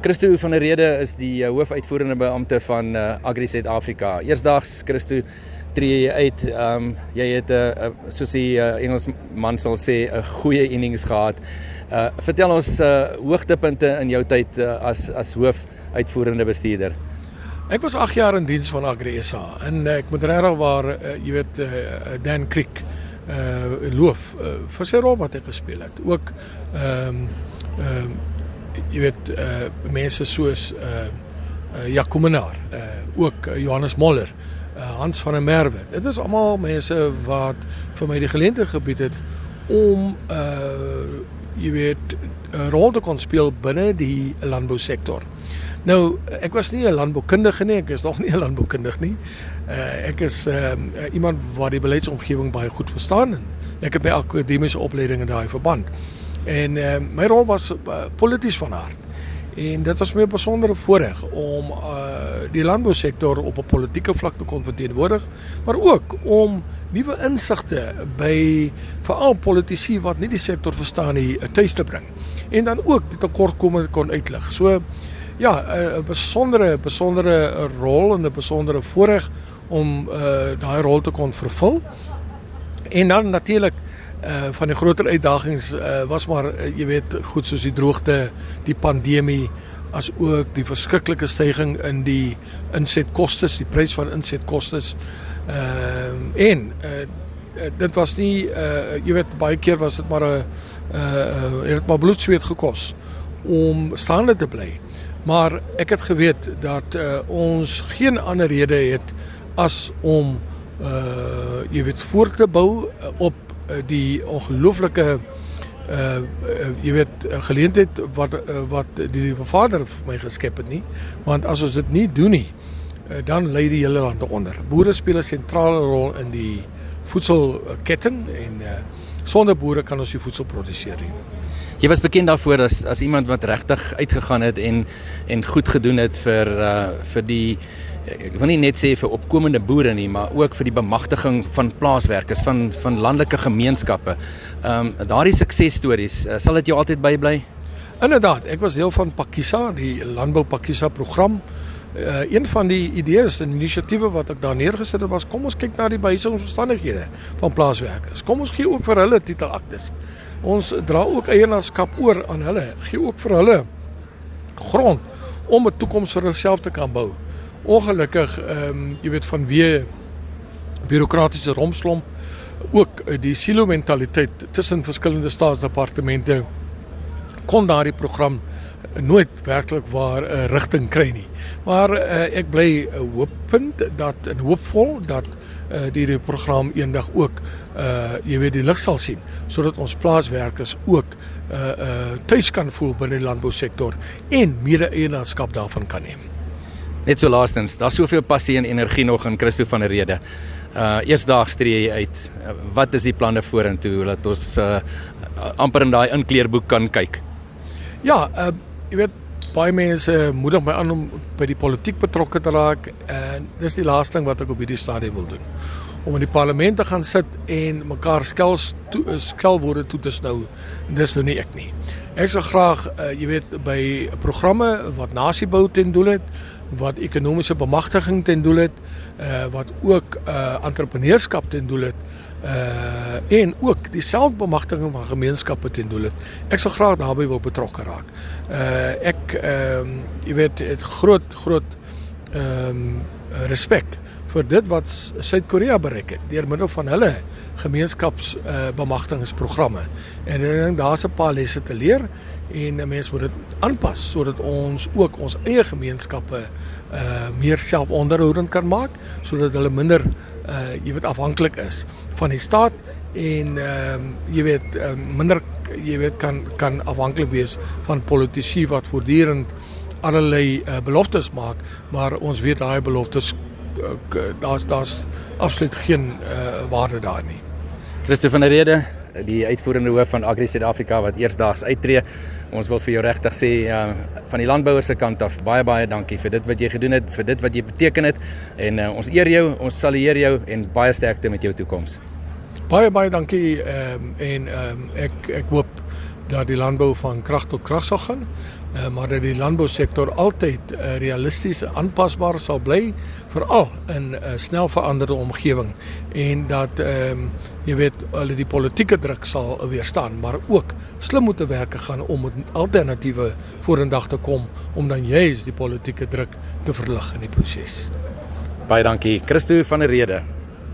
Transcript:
Christo van der Rede is die uh, hoofuitvoerende beampte van uh, Agri Suid-Afrika. Eersdaags Christo tree jy uit. Ehm um, jy het 'n uh, uh, soos die uh, Engelsman sal sê 'n goeie innings gehad. Uh vertel ons uh, hoogtepunte in jou tyd uh, as as hoofuitvoerende bestuurder. Ek was 8 jaar in diens van Agri SA en uh, ek moet regtig waar uh, jy weet uh, Dan Creek uh loof uh, vir sy rol wat hy gespeel het. Ook ehm um, ehm um, jy weet uh mense soos uh uh Jacomenaar, uh ook uh, Johannes Moller, uh Hans van der Merwe. Dit is almal mense wat vir my die geleentheid gebied het om uh jy weet 'n rol te kon speel binne die landbousektor. Nou, ek was nie 'n landboukundige nie, ek is nog nie 'n landboukundige nie. Uh ek is uh, iemand wat die beleidsomgewing baie goed verstaan en ek het my akademiese opleiding in daai verband. En uh, my rol was uh, polities van aard. En dit was my 'n besondere voorreg om uh, die landbousektor op 'n politieke vlak te kon verteenwoordig, maar ook om nuwe insigte by veral politici wat nie die sektor verstaan nie, tuis te bring. En dan ook die tekortkominge kon uitlig. So ja, 'n besondere besondere rol en 'n besondere voorreg om uh, daai rol te kon vervul. En dan natuurlik uh van die groter uitdagings uh was maar uh, jy weet goed soos die droogte, die pandemie as ook die verskriklike stygings in die insetkoste, die prys van insetkoste. Uh en uh dit was nie uh jy weet baie keer was dit maar 'n uh het maar bloedsweet gekos om staande te bly. Maar ek het geweet dat uh ons geen ander rede het as om uh jy weet voort te bou op Eh, die ongelooflike uh, uh jy weet geleentheid wat uh, wat die Vader vir my geskep het nie want as ons dit nie doen nie uh, dan lê die hele land onder. Boere speel 'n sentrale rol in die voedselketting en uh, sonder boere kan ons nie voedsel produseer nie. Jy was bekend daarvoor as as iemand wat regtig uitgegaan het en en goed gedoen het vir uh vir die ek wil nie net sê vir opkomende boere nie, maar ook vir die bemagtiging van plaaswerkers van van landelike gemeenskappe. Ehm um, daardie suksesstories, uh, sal dit jou altyd bybly? Inderdaad, ek was deel van Pakisa, die landbou Pakisa program. Uh, een van die idees en inisiatiewe wat ek daar neergesit het was kom ons kyk na die behuisingsomstandighede van plaaswerkers. Kom ons gee ook vir hulle titelaktes. Ons dra ook eienaarskap oor aan hulle, gee ook vir hulle grond om 'n toekoms vir hulself te kan bou ongelukkig ehm um, jy weet vanweë bureaukratiese romslomp ook uh, die silo mentaliteit tussen verskillende staatsdepartemente kon daardie program nooit werklik waar 'n uh, rigting kry nie. Maar uh, ek bly uh, hoopend dat en hoopvol dat uh, die, die program eendag ook uh jy weet die lig sal sien sodat ons plaaswerkers ook uh uh tuis kan voel binne die landbousektor en mede-eienaarskap daarvan kan neem. Net so laastens, daar's soveel passie en energie nog in Christo van der Rede. Uh eersdaags tree jy uit. Uh, wat is die planne vorentoe dat ons uh amper in daai inkleerboek kan kyk? Ja, uh jy weet baie mense moedig my aan om by die politiek betrokke te raak en dis die laaste ding wat ek op hierdie stadium wil doen. Om in die parlement te gaan sit en mekaar skels toe skelwoorde toe te snou. Dis nou nie ek nie. Ek sou graag uh jy weet by programme wat nasiebou ten doel het wat ekonomiese bemagtiging ten doel het, uh wat ook uh entrepreneurskap ten doel het, uh en ook die selfbemagtiging van gemeenskappe ten doel het. Ek sal graag daarbey wil betrokke raak. Uh ek ehm um, jy weet het groot groot ehm um, respek vir dit wat Suid-Korea bereik het deur middel van hulle gemeenskaps uh bemagtigingsprogramme. En ek dink daar's 'n paar lesse te leer en 'n mens moet dit aanpas sodat ons ook ons eie gemeenskappe uh meer selfonderhoudend kan maak sodat hulle minder uh jy weet afhanklik is van die staat en ehm uh, jy weet uh, minder jy weet kan kan afhanklik wees van politici wat voortdurend allerlei uh, beloftes maak maar ons weet daai beloftes uh, daar's daar's absoluut geen uh, waarde daar nie. Christoffel van der Rede die uitvoerende hoof van Agri Suid-Afrika wat eersdaags uittreë. Ons wil vir jou regtig sê uh, van die landbouers se kant af baie baie dankie vir dit wat jy gedoen het, vir dit wat jy beteken het en uh, ons eer jou, ons salueer jou en baie sterkte met jou toekoms. Baie baie dankie um, en um, ek ek hoop dat die landbou van krag tot krag sal gaan uh, maar dat die landbousektor altyd uh, realisties aanpasbaar sal bly veral in 'n uh, snel veranderde omgewing en dat ehm um, jy weet hulle die politieke druk sal weerstaan maar ook slim moet te werk gaan om met alternatiewe vorendag te kom om dan juis die politieke druk te verlig in die proses. Baie dankie Christo van der Rede.